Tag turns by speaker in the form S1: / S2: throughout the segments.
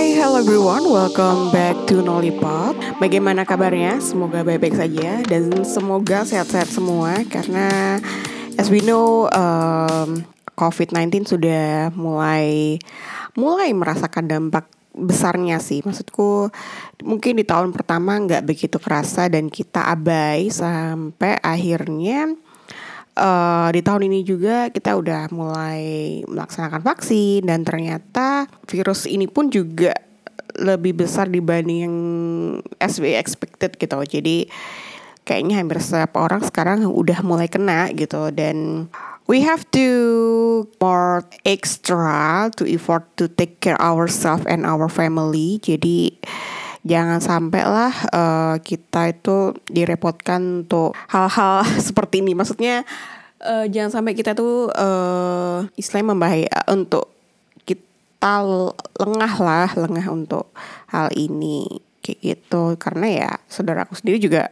S1: Hai, hello everyone, welcome back to Nollipop Bagaimana kabarnya? Semoga baik-baik saja dan semoga sehat-sehat semua Karena as we know, um, COVID-19 sudah mulai mulai merasakan dampak besarnya sih. Maksudku mungkin di tahun pertama nggak begitu kerasa dan kita abai sampai akhirnya uh, di tahun ini juga kita udah mulai melaksanakan vaksin dan ternyata virus ini pun juga lebih besar dibanding yang as we expected gitu. Jadi kayaknya hampir setiap orang sekarang udah mulai kena gitu dan we have to more extra to effort to take care ourselves and our family. Jadi jangan sampai lah uh, kita itu direpotkan untuk hal-hal seperti ini. Maksudnya uh, jangan sampai kita tuh uh, istilahnya membahaya untuk kita lengah lah lengah untuk hal ini kayak gitu. Karena ya saudaraku sendiri juga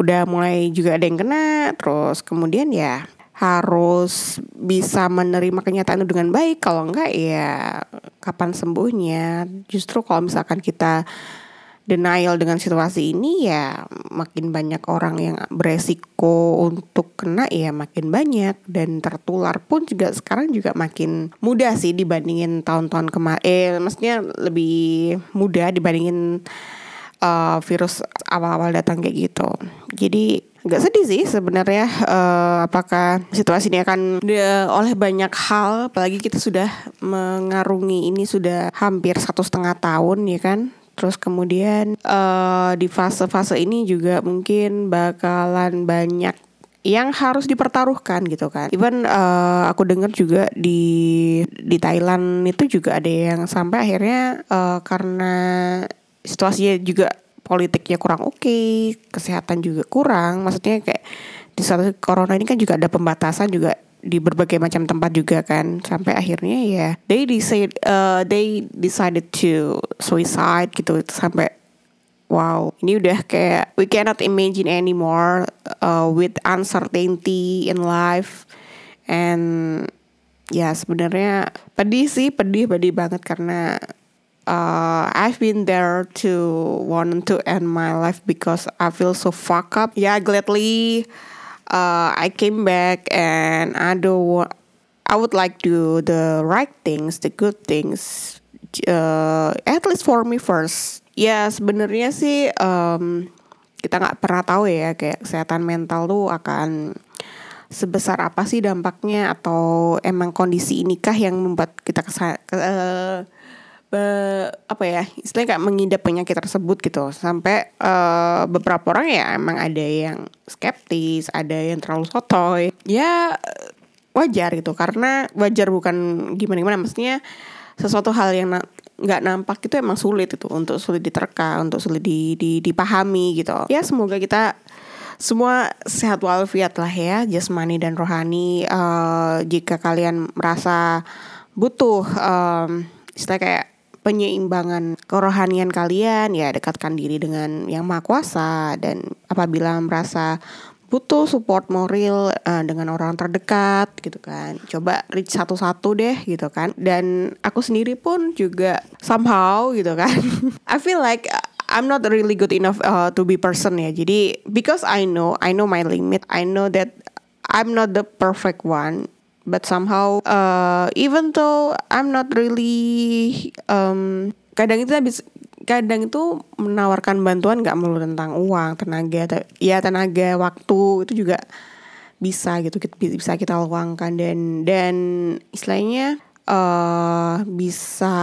S1: udah mulai juga ada yang kena. Terus kemudian ya harus bisa menerima kenyataan itu dengan baik. Kalau enggak ya kapan sembuhnya? Justru kalau misalkan kita denial dengan situasi ini ya makin banyak orang yang beresiko untuk kena ya makin banyak. Dan tertular pun juga sekarang juga makin mudah sih dibandingin tahun-tahun kemarin eh maksudnya lebih mudah dibandingin uh, virus awal-awal datang kayak gitu. Jadi nggak sedih sih sebenarnya uh, apakah situasi ini akan oleh banyak hal. Apalagi kita sudah mengarungi ini sudah hampir satu setengah tahun ya kan Terus kemudian uh, di fase-fase ini juga mungkin bakalan banyak yang harus dipertaruhkan gitu kan. Even uh, aku dengar juga di di Thailand itu juga ada yang sampai akhirnya uh, karena situasinya juga politiknya kurang oke, okay, kesehatan juga kurang. Maksudnya kayak di saat corona ini kan juga ada pembatasan juga di berbagai macam tempat juga kan. Sampai akhirnya ya they decide uh, they decided to suicide gitu. Sampai wow ini udah kayak we cannot imagine anymore uh, with uncertainty in life. And ya sebenarnya pedih sih pedih pedih banget karena uh, I've been there to want to end my life because I feel so fuck up. Yeah, gladly uh, I came back and I do I would like do the right things, the good things, uh, at least for me first. Ya sebenarnya sih um, kita nggak pernah tahu ya kayak kesehatan mental tuh akan sebesar apa sih dampaknya atau emang kondisi inikah yang membuat kita kesa uh, be, apa ya istilahnya kayak mengidap penyakit tersebut gitu. Sampai uh, beberapa orang ya emang ada yang skeptis ada yang terlalu sotoy. Ya wajar gitu. Karena wajar bukan gimana gimana maksudnya sesuatu hal yang nggak na nampak itu emang sulit itu untuk sulit diterka untuk sulit di, di, dipahami gitu. Ya semoga kita semua sehat walafiat lah ya jasmani dan rohani. Uh, jika kalian merasa butuh um, istilah kayak penyeimbangan kerohanian kalian ya dekatkan diri dengan yang maha kuasa dan apabila merasa butuh support moral uh, dengan orang terdekat gitu kan. Coba reach satu-satu deh gitu kan. Dan aku sendiri pun juga somehow gitu kan. I feel like I'm not really good enough uh, to be person ya. Jadi because I know I know my limit. I know that I'm not the perfect one but somehow uh, even though I'm not really um, kadang itu habis kadang itu menawarkan bantuan nggak melulu tentang uang tenaga ya tenaga waktu itu juga bisa gitu bisa kita luangkan dan dan istilahnya uh, bisa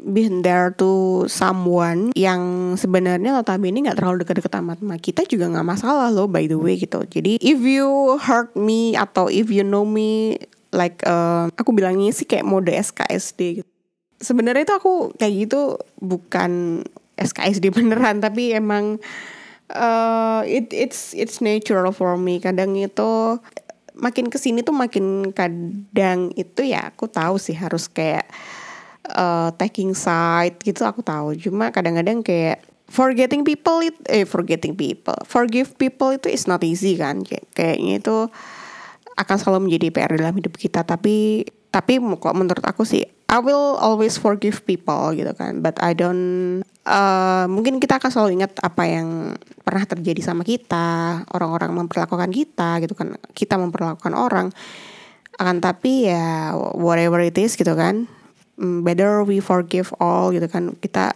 S1: be there to someone yang sebenarnya notabene nggak terlalu dekat-dekat amat sama kita juga nggak masalah loh by the way gitu. Jadi if you hurt me atau if you know me like uh, aku bilangnya sih kayak mode SKSD gitu. Sebenarnya itu aku kayak gitu bukan SKSD beneran tapi emang uh, it it's it's natural for me. Kadang itu makin ke sini tuh makin kadang itu ya aku tahu sih harus kayak uh, taking side gitu aku tahu. Cuma kadang-kadang kayak forgetting people it eh forgetting people forgive people itu is not easy kan. Kayak kayaknya itu akan selalu menjadi PR dalam hidup kita. Tapi tapi kok menurut aku sih I will always forgive people gitu kan. But I don't uh, mungkin kita akan selalu ingat apa yang pernah terjadi sama kita orang-orang memperlakukan kita gitu kan kita memperlakukan orang. Akan tapi ya whatever it is gitu kan mm, better we forgive all gitu kan. Kita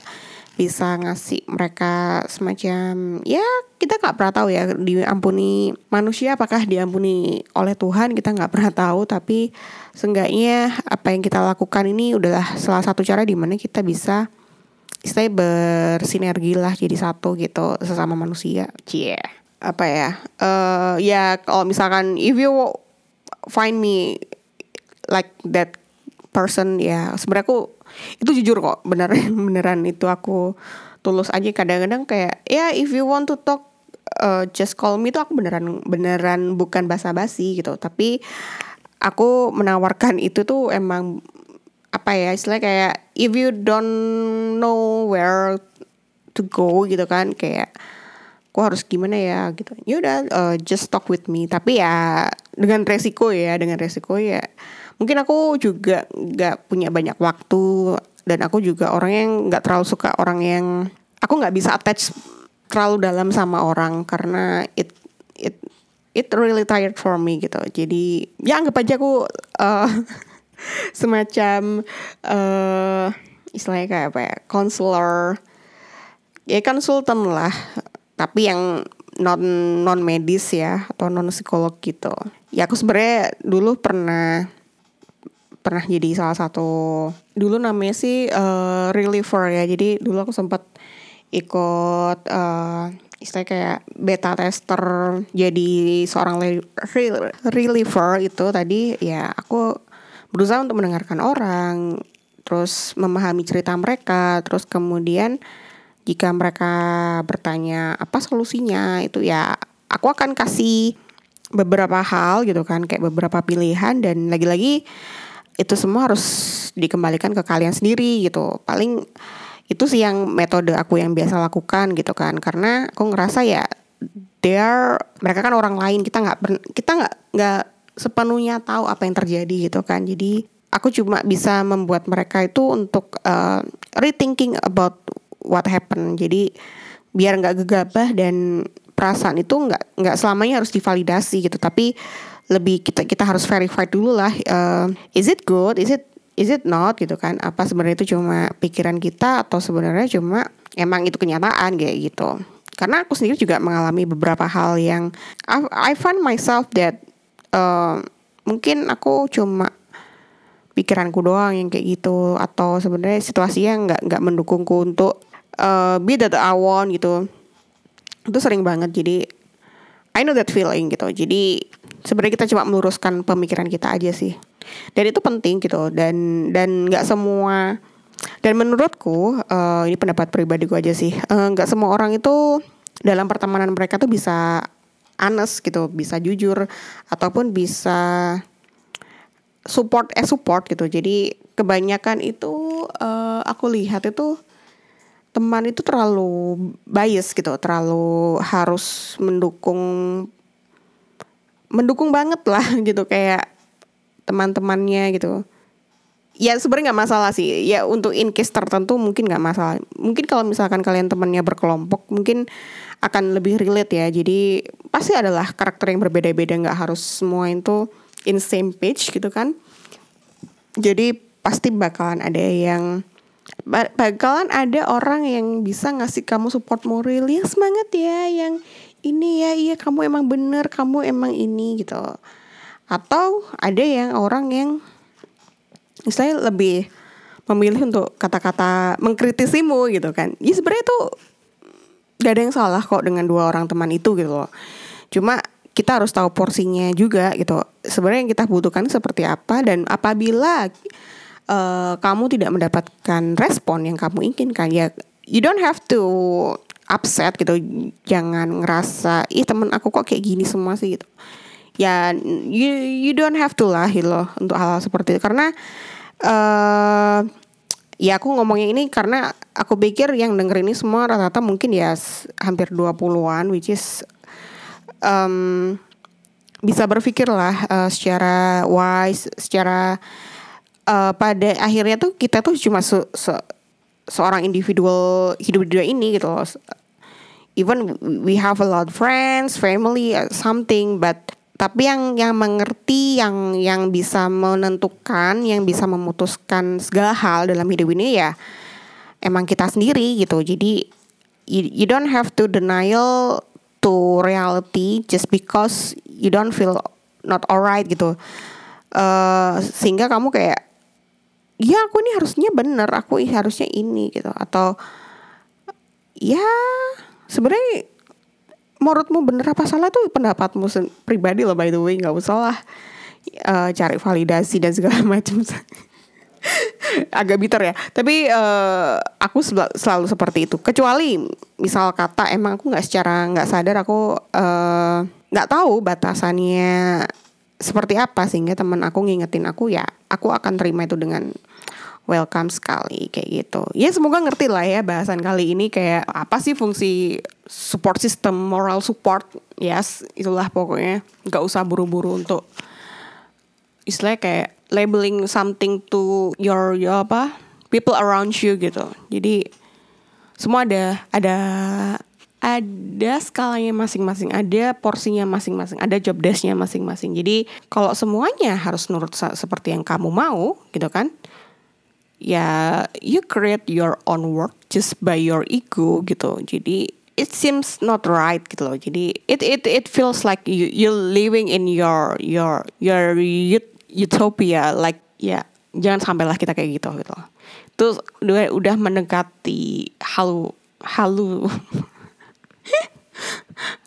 S1: bisa ngasih mereka semacam ya kita nggak pernah tahu ya diampuni manusia apakah diampuni oleh Tuhan kita nggak pernah tahu. Tapi seenggaknya apa yang kita lakukan ini adalah salah satu cara di mana kita bisa istilahnya bersinergi lah jadi satu gitu sesama manusia. Cie. Apa ya uh, ya kalau misalkan if you find me like that person ya sebenarnya aku itu jujur kok beneran beneran itu aku tulus aja. Kadang-kadang kayak ya yeah, if you want to talk uh, just call me itu aku beneran beneran bukan basa-basi gitu. Tapi aku menawarkan itu tuh emang apa ya istilahnya kayak if you don't know where to go gitu kan kayak aku harus gimana ya gitu. Ya udah uh, just talk with me. Tapi ya dengan resiko ya dengan resiko ya mungkin aku juga nggak punya banyak waktu dan aku juga orang yang nggak terlalu suka orang yang aku nggak bisa attach terlalu dalam sama orang karena it it it really tired for me gitu. Jadi ya anggap aja aku uh, semacam uh, istilahnya kayak apa ya? Counselor ya konsultan lah. Tapi yang non non medis ya atau non psikolog gitu. Ya aku sebenarnya dulu pernah pernah jadi salah satu dulu namanya sih uh, reliever ya. Jadi dulu aku sempat ikut uh, istilahnya kayak beta tester jadi seorang reliever itu tadi. Ya aku berusaha untuk mendengarkan orang terus memahami cerita mereka terus kemudian jika mereka bertanya apa solusinya itu ya aku akan kasih beberapa hal gitu kan kayak beberapa pilihan dan lagi-lagi itu semua harus dikembalikan ke kalian sendiri gitu. Paling itu sih yang metode aku yang biasa lakukan gitu kan karena aku ngerasa ya there mereka kan orang lain kita nggak kita nggak nggak sepenuhnya tahu apa yang terjadi gitu kan. Jadi aku cuma bisa membuat mereka itu untuk uh, rethinking about what happened. Jadi biar nggak gegabah dan perasaan itu nggak nggak selamanya harus divalidasi gitu. Tapi lebih kita kita harus verify dulu lah uh, is it good is it is it not gitu kan. Apa sebenarnya itu cuma pikiran kita atau sebenarnya cuma emang itu kenyataan kayak gitu. Karena aku sendiri juga mengalami beberapa hal yang I, I find myself that uh, mungkin aku cuma pikiranku doang yang kayak gitu. Atau sebenarnya situasinya nggak nggak mendukungku untuk uh, be that I want gitu. Itu sering banget. Jadi I know that feeling gitu. Jadi sebenarnya kita coba meluruskan pemikiran kita aja sih. Dan itu penting gitu. Dan dan nggak semua dan menurutku uh, ini pendapat pribadi gue aja sih nggak uh, semua orang itu dalam pertemanan mereka tuh bisa honest gitu bisa jujur ataupun bisa support eh support gitu. Jadi kebanyakan itu uh, aku lihat itu teman itu terlalu bias gitu terlalu harus mendukung mendukung banget lah gitu kayak teman-temannya gitu. Ya sebenarnya nggak masalah sih. Ya untuk in case tertentu mungkin nggak masalah. Mungkin kalau misalkan kalian temannya berkelompok mungkin akan lebih relate ya. Jadi pasti adalah karakter yang berbeda-beda nggak harus semua itu in same page gitu kan. Jadi pasti bakalan ada yang bakalan ada orang yang bisa ngasih kamu support moral yang semangat ya yang ini ya iya kamu emang bener kamu emang ini gitu. Atau ada yang orang yang saya lebih memilih untuk kata-kata mengkritisimu gitu kan. Ya sebenarnya itu gak ada yang salah kok dengan dua orang teman itu gitu loh. Cuma kita harus tahu porsinya juga gitu. Sebenarnya yang kita butuhkan seperti apa dan apabila uh, kamu tidak mendapatkan respon yang kamu inginkan ya you don't have to upset gitu. Jangan ngerasa ih temen aku kok kayak gini semua sih gitu. Ya you you don't have to lah gitu loh untuk hal, -hal seperti itu. Karena uh, ya aku ngomongnya ini karena aku pikir yang denger ini semua rata-rata mungkin ya hampir 20-an which is um, bisa berpikir lah uh, secara wise, secara uh, pada akhirnya tuh kita tuh cuma se, se seorang individual hidup di dunia ini gitu loh. Even we have a lot of friends family something but tapi yang yang mengerti yang yang bisa menentukan yang bisa memutuskan segala hal dalam hidup ini ya emang kita sendiri gitu. Jadi you, you don't have to denial to reality just because you don't feel not alright gitu. Uh, sehingga kamu kayak ya aku ini harusnya bener aku harusnya ini gitu. Atau ya sebenarnya menurutmu bener apa salah? Tuh pendapatmu pribadi loh by the way. Nggak usah lah uh, cari validasi dan segala macam. Agak bitter ya. Tapi uh, aku sel selalu seperti itu. Kecuali misal kata emang aku nggak secara nggak sadar aku eh, nggak uh, tahu batasannya seperti apa sehingga teman aku ngingetin aku ya aku akan terima itu dengan welcome sekali kayak gitu. Ya semoga ngerti lah ya bahasan kali ini kayak apa sih fungsi support system, moral support. Yes, itulah pokoknya. Gak usah buru-buru untuk istilahnya kayak labeling something to your, your apa people around you gitu. Jadi semua ada ada ada skalanya masing-masing, ada porsinya masing-masing, ada job desknya masing-masing. Jadi kalau semuanya harus nurut seperti yang kamu mau, gitu kan? Ya you create your own work just by your ego gitu. Jadi it seems not right gitu loh. Jadi it it it feels like you you living in your your your utopia like ya jangan sampailah kita kayak gitu gitu. Itu udah udah mendekati halu halu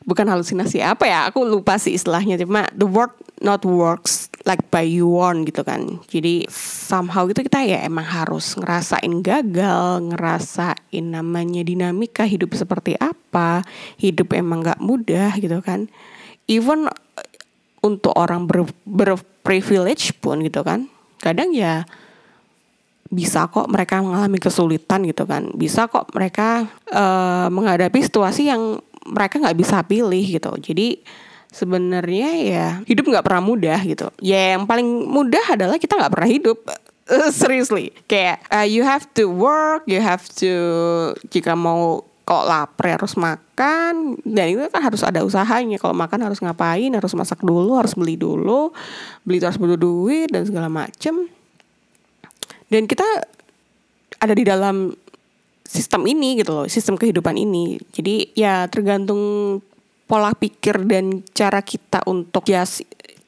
S1: bukan halusinasi apa ya? Aku lupa sih istilahnya cuma the word not works like by you want gitu kan. Jadi somehow gitu kita ya emang harus ngerasain gagal ngerasain namanya dinamika hidup seperti apa hidup emang gak mudah gitu kan. Even uh, untuk orang ber, berprivilege pun gitu kan kadang ya bisa kok mereka mengalami kesulitan gitu kan. Bisa kok mereka uh, menghadapi situasi yang mereka nggak bisa pilih gitu. Jadi sebenarnya ya hidup nggak pernah mudah gitu. Ya yang paling mudah adalah kita nggak pernah hidup. Seriously. Kayak uh, you have to work you have to jika mau kok lapar harus makan dan itu kan harus ada usahanya. Kalau makan harus ngapain? Harus masak dulu harus beli dulu. Beli itu harus butuh duit dan segala macem. Dan kita ada di dalam sistem ini gitu loh, sistem kehidupan ini. Jadi ya tergantung pola pikir dan cara kita untuk ya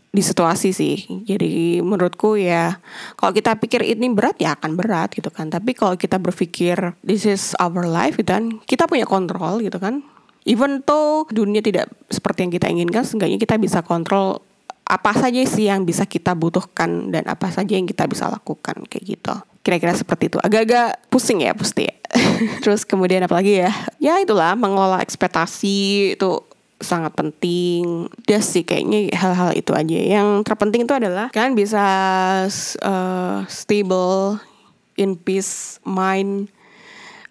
S1: di situasi sih. Jadi menurutku ya kalau kita pikir ini berat ya akan berat gitu kan. Tapi kalau kita berpikir this is our life gitu kan, kita punya kontrol gitu kan. Even though dunia tidak seperti yang kita inginkan, seenggaknya kita bisa kontrol apa saja sih yang bisa kita butuhkan dan apa saja yang kita bisa lakukan kayak gitu kira-kira seperti itu agak-agak pusing ya pasti ya. terus kemudian apa lagi ya ya itulah mengelola ekspektasi itu sangat penting. Dia sih kayaknya hal-hal itu aja. Yang terpenting itu adalah kan bisa uh, stable in peace mind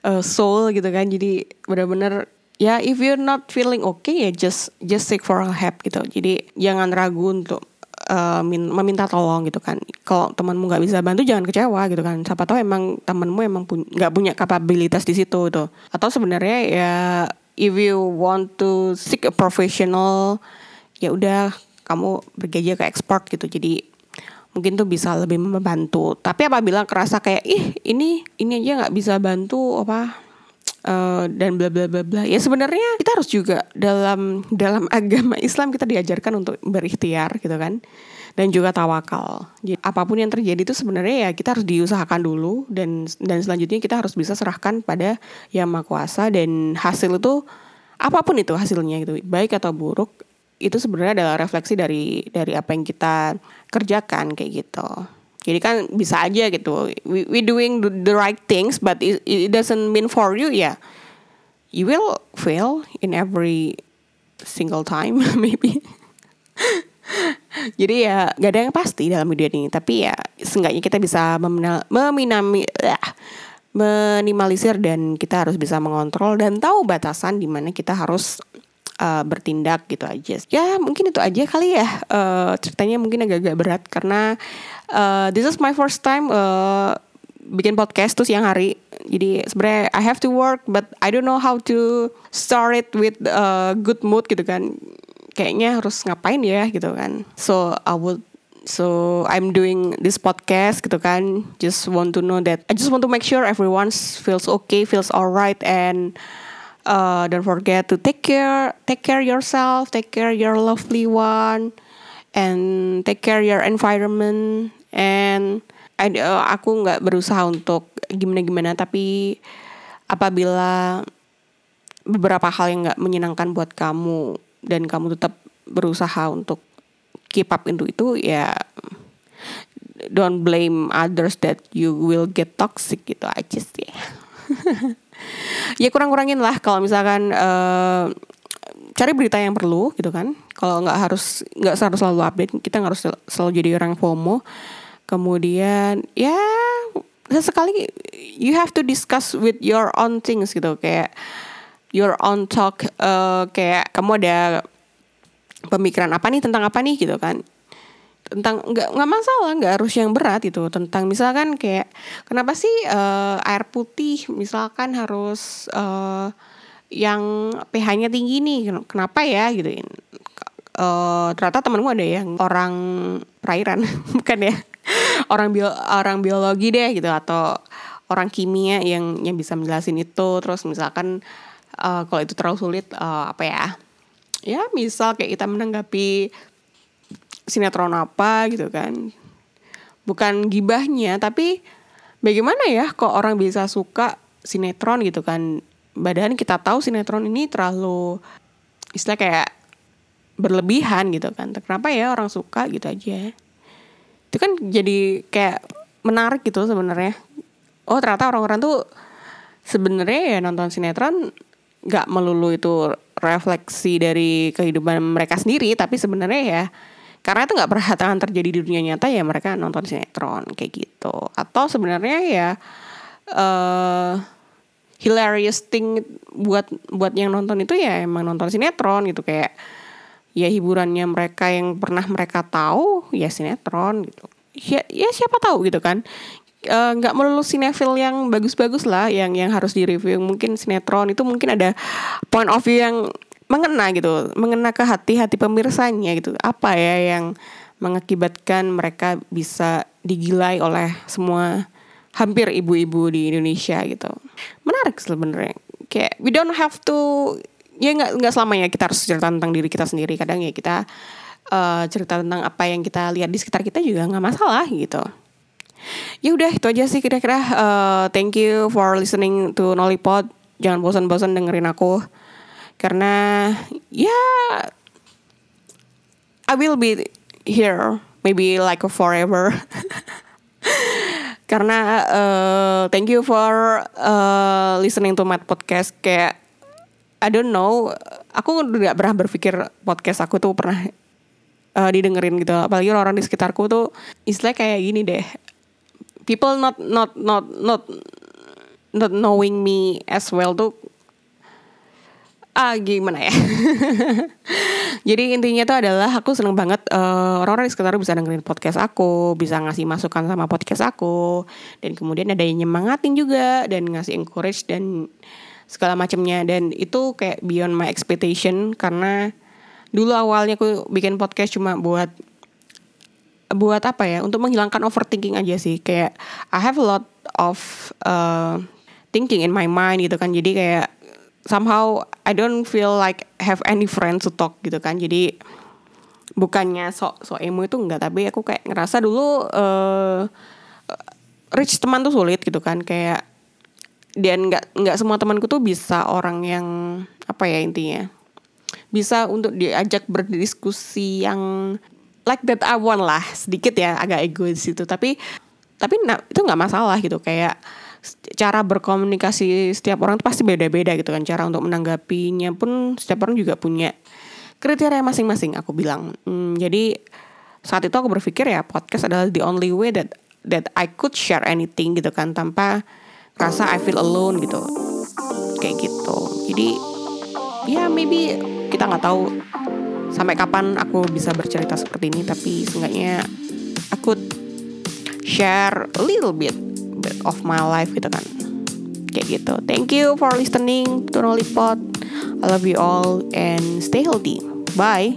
S1: uh, soul gitu kan. Jadi benar-benar ya if you're not feeling okay ya just just seek for help gitu. Jadi jangan ragu untuk uh, meminta tolong gitu kan. Kalau temanmu nggak bisa bantu jangan kecewa gitu kan. Siapa tahu emang temanmu emang nggak punya kapabilitas di situ tuh atau sebenarnya ya if you want to seek a professional ya udah kamu pergi aja ke ekspor gitu jadi mungkin tuh bisa lebih membantu tapi apabila kerasa kayak ih ini ini aja nggak bisa bantu apa Uh, dan bla bla bla bla. Ya sebenarnya kita harus juga dalam dalam agama Islam kita diajarkan untuk berikhtiar gitu kan. Dan juga tawakal. Jadi apa pun yang terjadi itu sebenarnya ya kita harus diusahakan dulu dan dan selanjutnya kita harus bisa serahkan pada Yang Maha Kuasa dan hasil itu apa pun itu hasilnya gitu, baik atau buruk itu sebenarnya adalah refleksi dari dari apa yang kita kerjakan kayak gitu. Jadi kan bisa aja gitu. We, we doing the right things but it, it doesn't mean for you ya. You will fail in every single time maybe. Jadi ya gak ada yang pasti dalam hidup ini. Tapi ya seenggaknya kita bisa meminami, uh, minimalisir dan kita harus bisa mengontrol dan tahu batasan di mana kita harus uh, bertindak gitu aja. Ya mungkin itu aja kali ya uh, ceritanya mungkin agak-agak berat karena uh, this is my first time uh, bikin podcast tuh siang hari. Jadi sebenarnya I have to work but I don't know how to start it with a good mood gitu kan. Kayaknya harus ngapain ya gitu kan. So I would So I'm doing this podcast gitu kan. Just want to know that I just want to make sure everyone feels okay, feels alright, and uh, don't forget to take care, take care yourself, take care your lovely one, and take care your environment. And I, uh, aku nggak berusaha untuk gimana gimana, tapi apabila beberapa hal yang nggak menyenangkan buat kamu dan kamu tetap berusaha untuk keep up into itu ya don't blame others that you will get toxic gitu aja sih. Ya kurang-kurangin lah kalau misalkan uh, cari berita yang perlu gitu kan. Kalau nggak harus nggak harus selalu update kita nggak harus selalu jadi orang FOMO. Kemudian ya sesekali you have to discuss with your own things gitu. Kayak your own talk uh, kayak kamu ada pemikiran apa nih tentang apa nih gitu kan. Tentang nggak nggak masalah nggak harus yang berat itu. Tentang misalkan kayak kenapa sih uh, air putih misalkan harus uh, yang pH-nya tinggi nih? Kenapa ya gitu. Uh, ternyata temenmu ada yang orang perairan bukan ya? Orang bio orang biologi deh gitu. Atau orang kimia yang yang bisa menjelasin itu. Terus misalkan uh, kalau itu terlalu sulit uh, apa ya? Ya misal kayak kita menanggapi sinetron apa gitu kan. Bukan gibahnya tapi bagaimana ya kok orang bisa suka sinetron gitu kan? Badan kita tahu sinetron ini terlalu istilah kayak berlebihan gitu kan. Kenapa ya orang suka gitu aja? Itu kan jadi kayak menarik gitu sebenarnya. Oh ternyata orang-orang tuh sebenarnya ya nonton sinetron nggak melulu itu refleksi dari kehidupan mereka sendiri tapi sebenarnya ya karena itu nggak pernah akan terjadi di dunia nyata ya mereka nonton sinetron kayak gitu. Atau sebenarnya ya uh, hilarious thing buat buat yang nonton itu ya emang nonton sinetron gitu kayak ya hiburannya mereka yang pernah mereka tahu ya sinetron gitu. Ya, ya siapa tahu gitu kan nggak uh, melulu sinetron yang bagus-bagus lah yang yang harus direview. Mungkin sinetron itu mungkin ada point of view yang mengena gitu mengena ke hati-hati pemirsanya gitu. Apa ya yang mengakibatkan mereka bisa digilai oleh semua hampir ibu-ibu di Indonesia gitu? Menarik sebenarnya. Kayak we don't have to ya nggak nggak selamanya kita harus cerita tentang diri kita sendiri. Kadang ya kita uh, cerita tentang apa yang kita lihat di sekitar kita juga nggak masalah gitu ya udah itu aja sih kira-kira uh, thank you for listening to Nollypod. Jangan bosan-bosan dengerin aku. Karena ya yeah, I will be here maybe like forever. Karena uh, thank you for uh, listening to my podcast. Kayak I don't know aku nggak pernah berpikir podcast aku tuh pernah uh, didengerin gitu. Apalagi orang-orang di sekitarku tuh istilah kayak gini deh people not not not not not knowing me as well tuh ah gimana ya? Jadi intinya tuh adalah aku seneng banget uh, orang-orang di sekitar bisa dengerin podcast aku bisa ngasih masukan sama podcast aku dan kemudian ada yang nyemangatin juga dan ngasih encourage dan segala macamnya. Dan itu kayak beyond my expectation karena dulu awalnya aku bikin podcast cuma buat buat apa ya? Untuk menghilangkan overthinking aja sih. Kayak I have a lot of uh, thinking in my mind gitu kan. Jadi kayak somehow I don't feel like have any friends to talk gitu kan. Jadi bukannya sok sok emo itu enggak. Tapi aku kayak ngerasa dulu uh, rich teman tuh sulit gitu kan. Kayak dan nggak nggak semua temanku tuh bisa orang yang apa ya intinya bisa untuk diajak berdiskusi yang like that I want lah. Sedikit ya agak egois itu tapi tapi nah, itu nggak masalah gitu. Kayak cara berkomunikasi setiap orang pasti beda-beda gitu kan. Cara untuk menanggapinya pun setiap orang juga punya kriteria masing-masing aku bilang. Hmm, jadi saat itu aku berpikir ya podcast adalah the only way that that I could share anything gitu kan. Tanpa rasa I feel alone gitu. Kayak gitu. Jadi ya maybe kita nggak tahu sampai kapan aku bisa bercerita seperti ini tapi seenggaknya aku share a little bit, bit of my life gitu kan. Kayak gitu. Thank you for listening to Nolipot I love you all and stay healthy. Bye